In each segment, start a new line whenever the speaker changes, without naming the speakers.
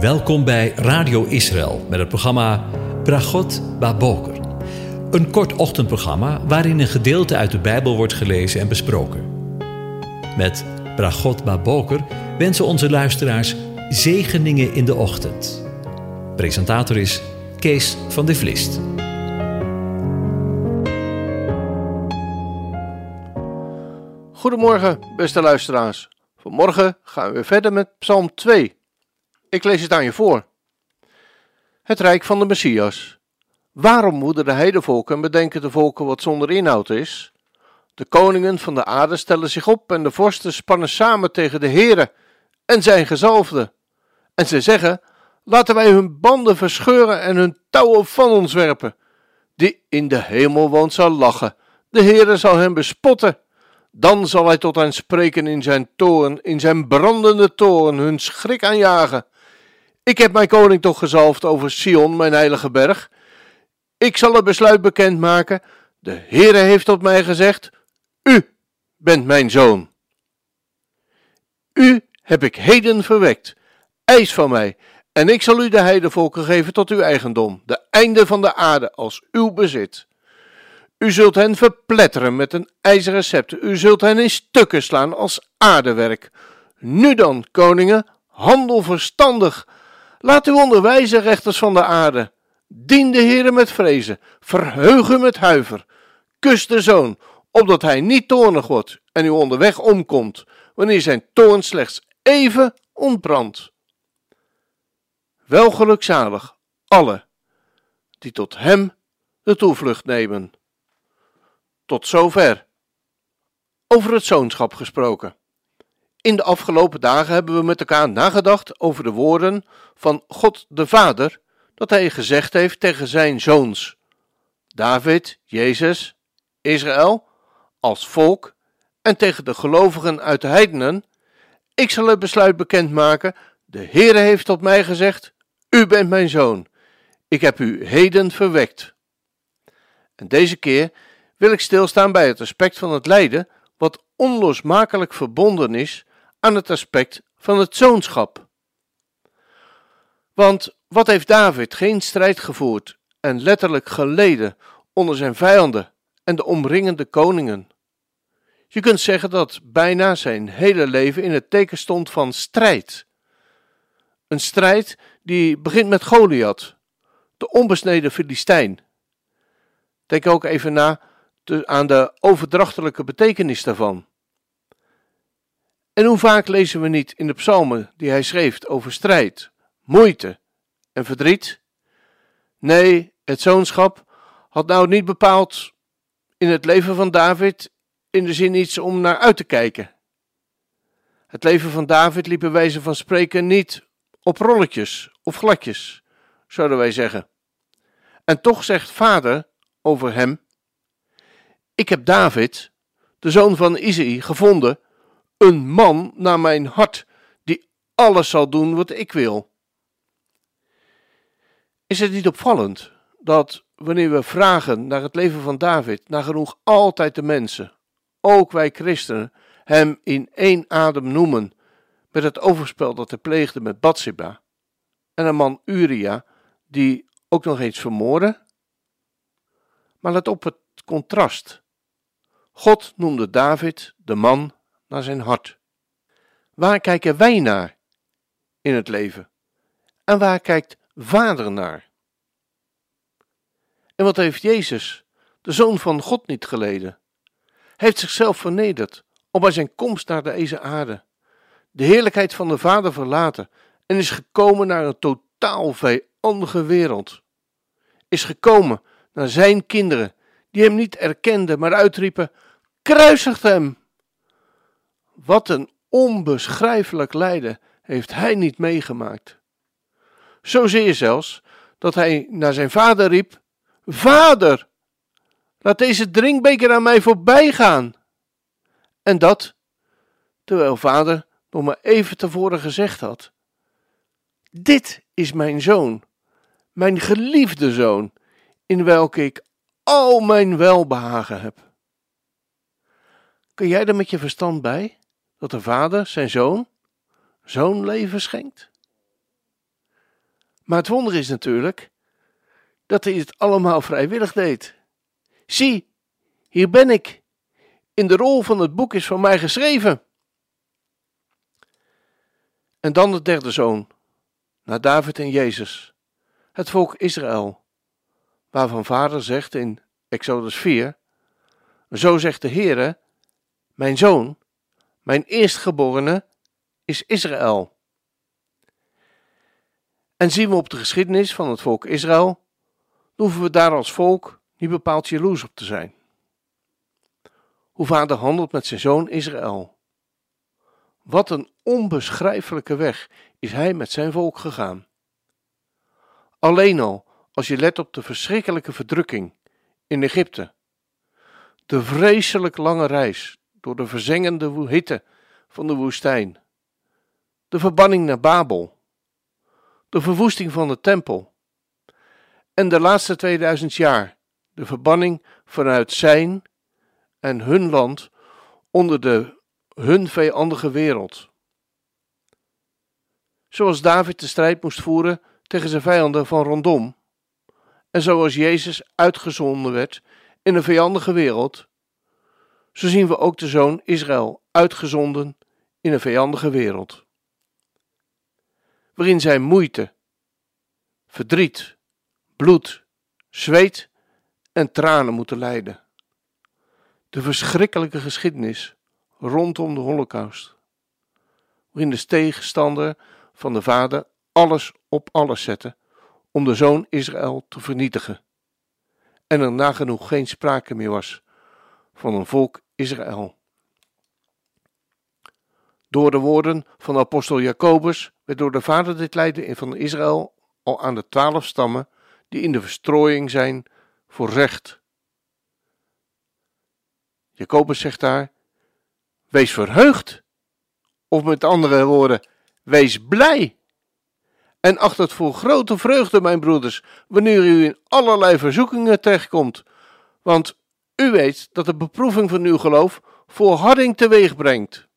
Welkom bij Radio Israël met het programma Bragot Baboker. Een kort ochtendprogramma waarin een gedeelte uit de Bijbel wordt gelezen en besproken. Met Bragot Baboker wensen onze luisteraars zegeningen in de ochtend. Presentator is Kees van de Vlist.
Goedemorgen, beste luisteraars. Vanmorgen gaan we verder met Psalm 2. Ik lees het aan je voor. Het Rijk van de Messias. Waarom moeten de heidevolken bedenken de volken wat zonder inhoud is? De koningen van de aarde stellen zich op en de vorsten spannen samen tegen de Heere en zijn gezalfde. En ze zeggen, laten wij hun banden verscheuren en hun touwen van ons werpen. Die in de hemel woont zal lachen, de Heere zal hem bespotten. Dan zal hij tot hen spreken in zijn toren, in zijn brandende toren, hun schrik aanjagen. Ik heb mijn koning toch gezalfd over Sion, mijn heilige berg. Ik zal het besluit bekendmaken. De Heere heeft tot mij gezegd: U bent mijn zoon. U heb ik heden verwekt. Eis van mij, en ik zal u de heidevolken geven tot uw eigendom, de einde van de aarde als uw bezit. U zult hen verpletteren met een ijzeren scepter. U zult hen in stukken slaan als aardewerk. Nu dan, koningen, handel verstandig. Laat u onderwijzen, rechters van de aarde. Dien de Heere met vrezen. Verheug u met huiver. Kus de zoon, opdat hij niet toornig wordt en u onderweg omkomt, wanneer zijn toorn slechts even ontbrandt. Wel gelukzalig, alle die tot hem de toevlucht nemen. Tot zover. Over het zoonschap gesproken. In de afgelopen dagen hebben we met elkaar nagedacht over de woorden van God de Vader, dat hij gezegd heeft tegen zijn zoons, David, Jezus, Israël, als volk en tegen de gelovigen uit de heidenen. Ik zal het besluit bekendmaken, de Heere heeft tot mij gezegd, u bent mijn zoon, ik heb u heden verwekt. En deze keer wil ik stilstaan bij het aspect van het lijden, wat onlosmakelijk verbonden is aan het aspect van het zoonschap. Want wat heeft David geen strijd gevoerd en letterlijk geleden onder zijn vijanden en de omringende koningen? Je kunt zeggen dat bijna zijn hele leven in het teken stond van strijd. Een strijd die begint met Goliath, de onbesneden Filistijn. Denk ook even na aan de overdrachtelijke betekenis daarvan. En hoe vaak lezen we niet in de psalmen die hij schreef over strijd, moeite en verdriet? Nee, het zoonschap had nou niet bepaald in het leven van David in de zin iets om naar uit te kijken. Het leven van David liep bij wijze van spreken niet op rolletjes of gladjes, zouden wij zeggen. En toch zegt vader over hem: Ik heb David, de zoon van Isaïe, gevonden een man naar mijn hart, die alles zal doen wat ik wil. Is het niet opvallend dat wanneer we vragen naar het leven van David, nagenoeg altijd de mensen, ook wij christenen, hem in één adem noemen met het overspel dat hij pleegde met Bathsheba en een man Uria die ook nog eens vermoordde? Maar let op het contrast. God noemde David de man naar zijn hart. Waar kijken wij naar in het leven? En waar kijkt Vader naar? En wat heeft Jezus, de Zoon van God, niet geleden? Hij heeft zichzelf vernederd om bij zijn komst naar deze aarde, de heerlijkheid van de Vader verlaten en is gekomen naar een totaal vijandige wereld. Is gekomen naar zijn kinderen, die hem niet erkenden, maar uitriepen: Kruisigt hem! Wat een onbeschrijfelijk lijden heeft hij niet meegemaakt. Zozeer zelfs dat hij naar zijn vader riep: Vader, laat deze drinkbeker aan mij voorbij gaan. En dat, terwijl vader nog maar even tevoren gezegd had: Dit is mijn zoon, mijn geliefde zoon, in welke ik al mijn welbehagen heb. Kun jij er met je verstand bij? Dat de vader zijn zoon zo'n leven schenkt? Maar het wonder is natuurlijk dat hij het allemaal vrijwillig deed. Zie, hier ben ik. In de rol van het boek is van mij geschreven. En dan de derde zoon, na David en Jezus, het volk Israël, waarvan vader zegt in Exodus 4, zo zegt de Heere, mijn zoon, mijn eerstgeborene, is Israël. En zien we op de geschiedenis van het volk Israël, hoeven we daar als volk niet bepaald jaloers op te zijn. Hoe vader handelt met zijn zoon Israël. Wat een onbeschrijfelijke weg is hij met zijn volk gegaan. Alleen al als je let op de verschrikkelijke verdrukking in Egypte, de vreselijk lange reis door de verzengende hitte van de woestijn, de verbanning naar Babel, de verwoesting van de tempel. En de laatste 2000 jaar. De verbanning vanuit zijn en hun land onder de hun vijandige wereld. Zoals David de strijd moest voeren tegen zijn vijanden van rondom, en zoals Jezus uitgezonden werd in een vijandige wereld, zo zien we ook de zoon Israël uitgezonden in een vijandige wereld. Waarin zij moeite, verdriet, bloed, zweet en tranen moeten lijden. De verschrikkelijke geschiedenis rondom de Holocaust, waarin de tegenstander van de vader alles op alles zette om de zoon Israël te vernietigen, en er nagenoeg geen sprake meer was van een volk Israël. Door de woorden van apostel Jacobus werd door de vader dit lijden van Israël al aan de twaalf stammen die in de verstrooiing zijn voor recht. Jacobus zegt daar: Wees verheugd, of met andere woorden, wees blij. En acht het voor grote vreugde, mijn broeders, wanneer u in allerlei verzoekingen terechtkomt, want u weet dat de beproeving van uw geloof volharding teweeg brengt.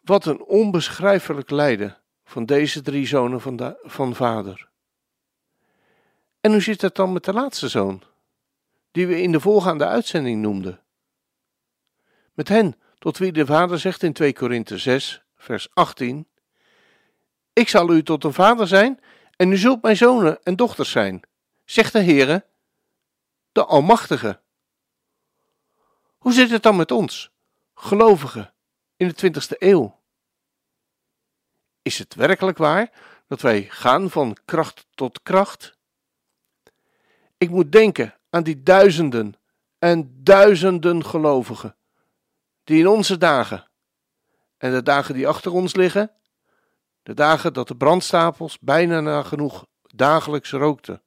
Wat een onbeschrijfelijk lijden van deze drie zonen van, van vader. En hoe zit het dan met de laatste zoon, die we in de voorgaande uitzending noemden? Met hen, tot wie de vader zegt in 2 Korinthe 6, vers 18: Ik zal u tot een vader zijn, en u zult mijn zonen en dochters zijn, zegt de Heere, de Almachtige. Hoe zit het dan met ons, gelovigen, in de 20ste eeuw? Is het werkelijk waar dat wij gaan van kracht tot kracht? Ik moet denken aan die duizenden en duizenden gelovigen die in onze dagen en de dagen die achter ons liggen, de dagen dat de brandstapels bijna nagenoeg dagelijks rookten,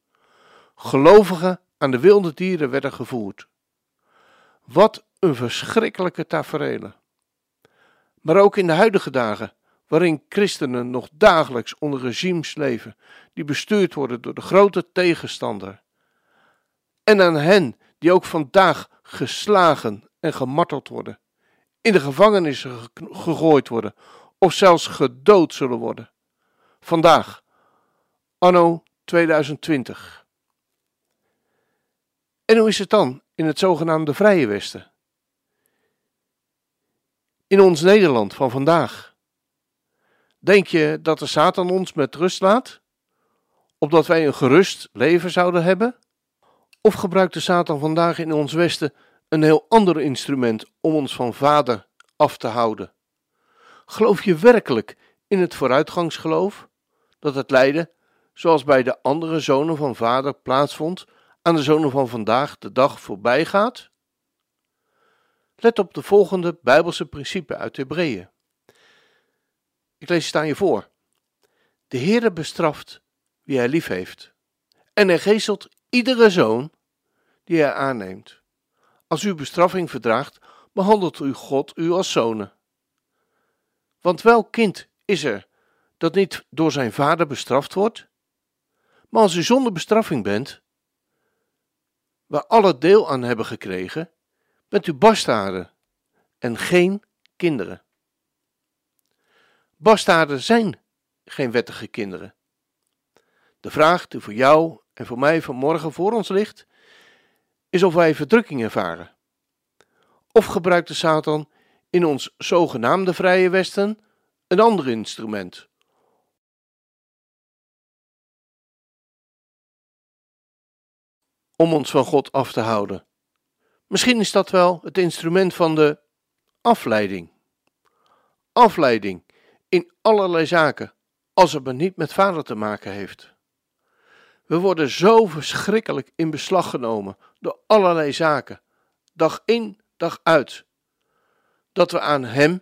gelovigen aan de wilde dieren werden gevoerd. Wat een verschrikkelijke tafereelen. Maar ook in de huidige dagen, waarin christenen nog dagelijks onder regimes leven die bestuurd worden door de grote tegenstander. En aan hen die ook vandaag geslagen en gemarteld worden, in de gevangenis gegooid worden of zelfs gedood zullen worden. Vandaag, anno 2020. En hoe is het dan in het zogenaamde Vrije Westen? In ons Nederland van vandaag. Denk je dat de Satan ons met rust laat? Opdat wij een gerust leven zouden hebben? Of gebruikt de Satan vandaag in ons Westen een heel ander instrument om ons van Vader af te houden? Geloof je werkelijk in het vooruitgangsgeloof dat het lijden, zoals bij de andere zonen van Vader plaatsvond, aan de zonen van vandaag de dag voorbij gaat? Let op de volgende Bijbelse principe uit Hebreeën. Ik lees het je voor. De Heere bestraft wie hij lief heeft, en hij geestelt iedere zoon die hij aanneemt. Als u bestraffing verdraagt, behandelt u God u als zonen. Want welk kind is er dat niet door zijn vader bestraft wordt? Maar als u zonder bestraffing bent, waar alle deel aan hebben gekregen, bent u bastaarden en geen kinderen. Bastaarden zijn geen wettige kinderen. De vraag die voor jou en voor mij vanmorgen voor ons ligt, is of wij verdrukking ervaren. Of gebruikt de Satan in ons zogenaamde vrije Westen een ander instrument? Om ons van God af te houden. Misschien is dat wel het instrument van de afleiding. Afleiding in allerlei zaken, als het maar niet met vader te maken heeft. We worden zo verschrikkelijk in beslag genomen door allerlei zaken, dag in, dag uit, dat we aan Hem,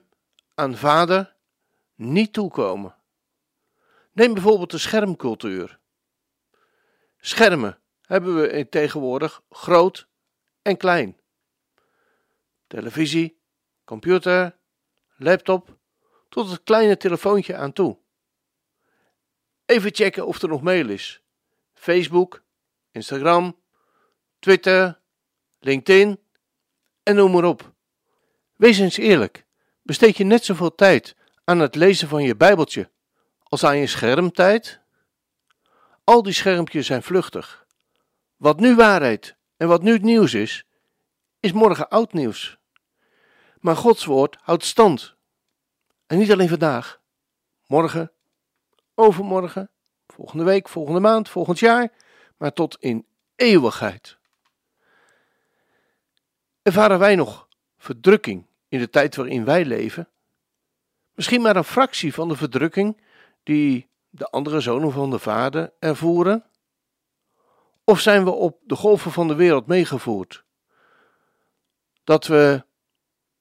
aan Vader, niet toekomen. Neem bijvoorbeeld de schermcultuur. Schermen hebben we tegenwoordig groot en klein. Televisie, computer, laptop, tot het kleine telefoontje aan toe. Even checken of er nog mail is. Facebook, Instagram, Twitter, LinkedIn en noem maar op. Wees eens eerlijk. Besteed je net zoveel tijd aan het lezen van je Bijbeltje als aan je schermtijd? Al die schermpjes zijn vluchtig. Wat nu waarheid en wat nu het nieuws is, is morgen oud nieuws. Maar Gods woord houdt stand. En niet alleen vandaag, morgen, overmorgen, volgende week, volgende maand, volgend jaar, maar tot in eeuwigheid. Ervaren wij nog verdrukking in de tijd waarin wij leven? Misschien maar een fractie van de verdrukking die de andere zonen van de Vader ervoeren? Of zijn we op de golven van de wereld meegevoerd? Dat we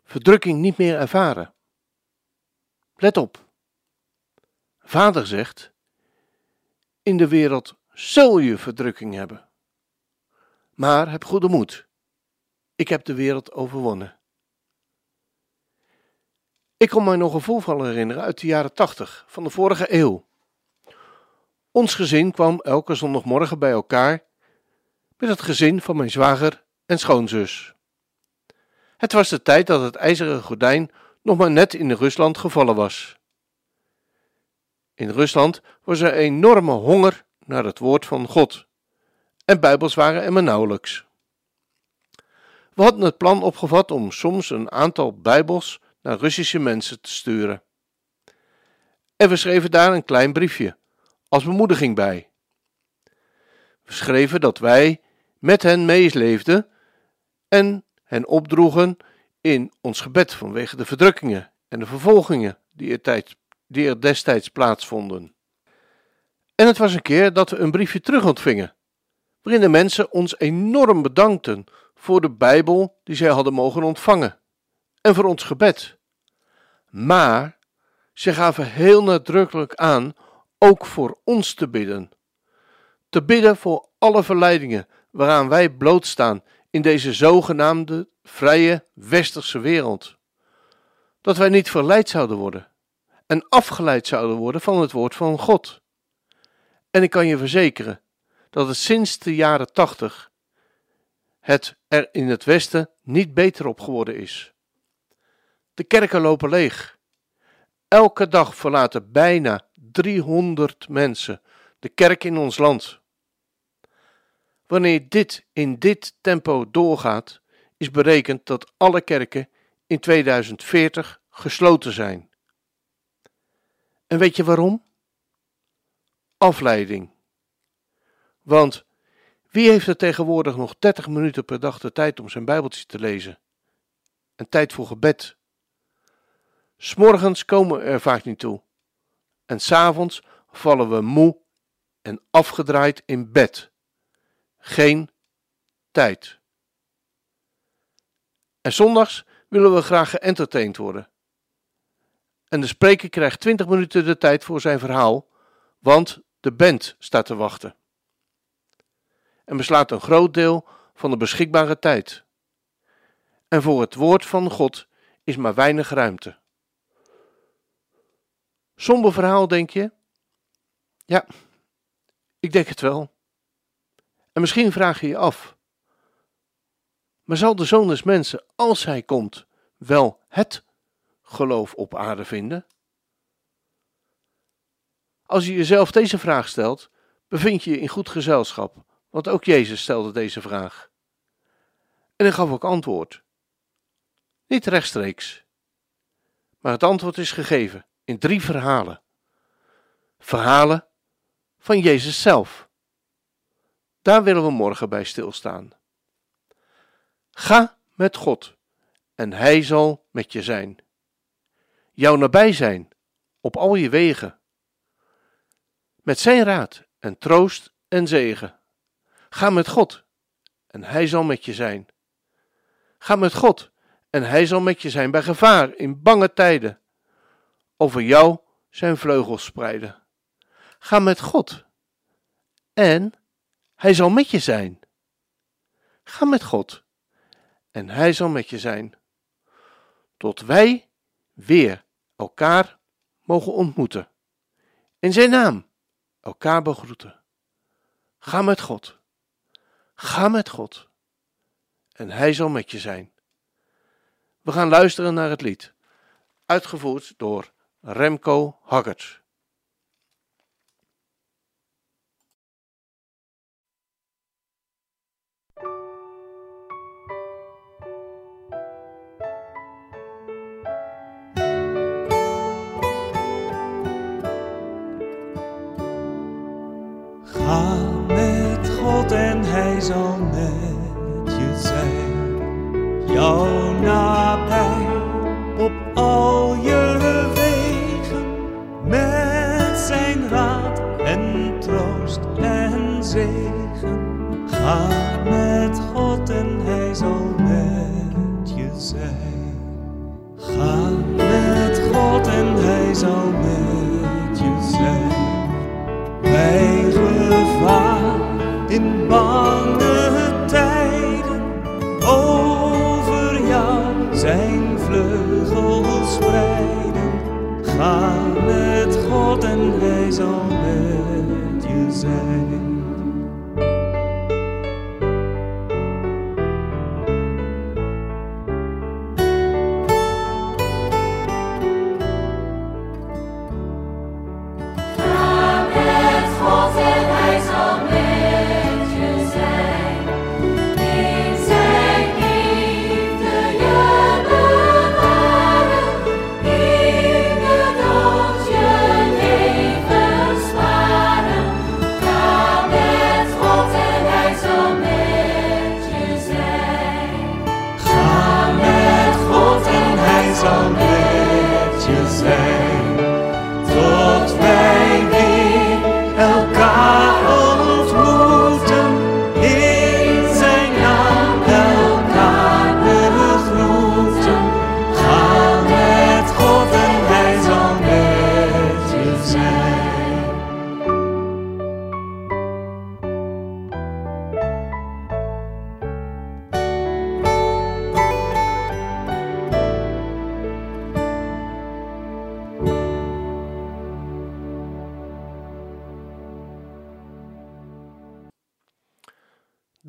verdrukking niet meer ervaren. Let op. Vader zegt: In de wereld zul je verdrukking hebben. Maar heb goede moed. Ik heb de wereld overwonnen. Ik kon mij nog een voorval herinneren uit de jaren tachtig van de vorige eeuw. Ons gezin kwam elke zondagmorgen bij elkaar met het gezin van mijn zwager en schoonzus. Het was de tijd dat het ijzeren gordijn nog maar net in Rusland gevallen was. In Rusland was er enorme honger naar het woord van God, en Bijbels waren er maar nauwelijks. We hadden het plan opgevat om soms een aantal Bijbels naar Russische mensen te sturen. En we schreven daar een klein briefje, als bemoediging bij. We schreven dat wij met hen meeleefden en hen opdroegen in ons gebed vanwege de verdrukkingen en de vervolgingen er, die er destijds plaatsvonden. En het was een keer dat we een briefje terug ontvingen, waarin de mensen ons enorm bedankten voor de Bijbel die zij hadden mogen ontvangen en voor ons gebed. Maar ze gaven heel nadrukkelijk aan ook voor ons te bidden. Te bidden voor alle verleidingen waaraan wij blootstaan in deze zogenaamde vrije westerse wereld. Dat wij niet verleid zouden worden en afgeleid zouden worden van het woord van God. En ik kan je verzekeren dat het sinds de jaren tachtig het er in het Westen niet beter op geworden is. De kerken lopen leeg. Elke dag verlaten bijna 300 mensen de kerk in ons land. Wanneer dit in dit tempo doorgaat, is berekend dat alle kerken in 2040 gesloten zijn. En weet je waarom? Afleiding. Want wie heeft er tegenwoordig nog 30 minuten per dag de tijd om zijn Bijbeltje te lezen? En tijd voor gebed. S'morgens komen we er vaak niet toe. En s'avonds vallen we moe en afgedraaid in bed. Geen tijd. En zondags willen we graag geëntertained worden. En de spreker krijgt 20 minuten de tijd voor zijn verhaal, want de band staat te wachten. En beslaat een groot deel van de beschikbare tijd. En voor het woord van God is maar weinig ruimte. Somber verhaal, denk je? Ja, ik denk het wel. En misschien vraag je je af: maar zal de zoon des mensen, als hij komt, wel het geloof op aarde vinden? Als je jezelf deze vraag stelt, bevind je je in goed gezelschap, want ook Jezus stelde deze vraag. En hij gaf ook antwoord. Niet rechtstreeks, maar het antwoord is gegeven in drie verhalen. Verhalen van Jezus zelf. Daar willen we morgen bij stilstaan. Ga met God en Hij zal met je zijn. Jou nabij zijn op al je wegen. Met Zijn raad en troost en zegen. Ga met God en Hij zal met je zijn. Ga met God en Hij zal met je zijn bij gevaar in bange tijden. Over jou zijn vleugels spreiden. Ga met God en Hij zal met je zijn. Ga met God en Hij zal met je zijn. Tot wij weer elkaar mogen ontmoeten. In Zijn naam elkaar begroeten. Ga met God. Ga met God. En Hij zal met je zijn. We gaan luisteren naar het lied, uitgevoerd door Remco Haggert.
Zal met je zijn. Jou nabij op al je wegen. Met zijn raad en troost en zegen. Ga met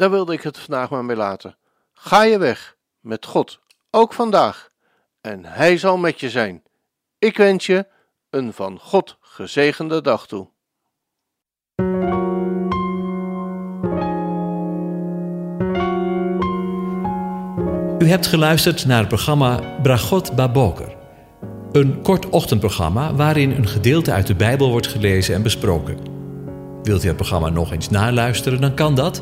Daar wilde ik het vandaag maar mee laten. Ga je weg met God, ook vandaag, en Hij zal met je zijn. Ik wens je een van God gezegende dag toe.
U hebt geluisterd naar het programma Bragot Baboker. Een kort ochtendprogramma waarin een gedeelte uit de Bijbel wordt gelezen en besproken. Wilt u het programma nog eens naluisteren, dan kan dat.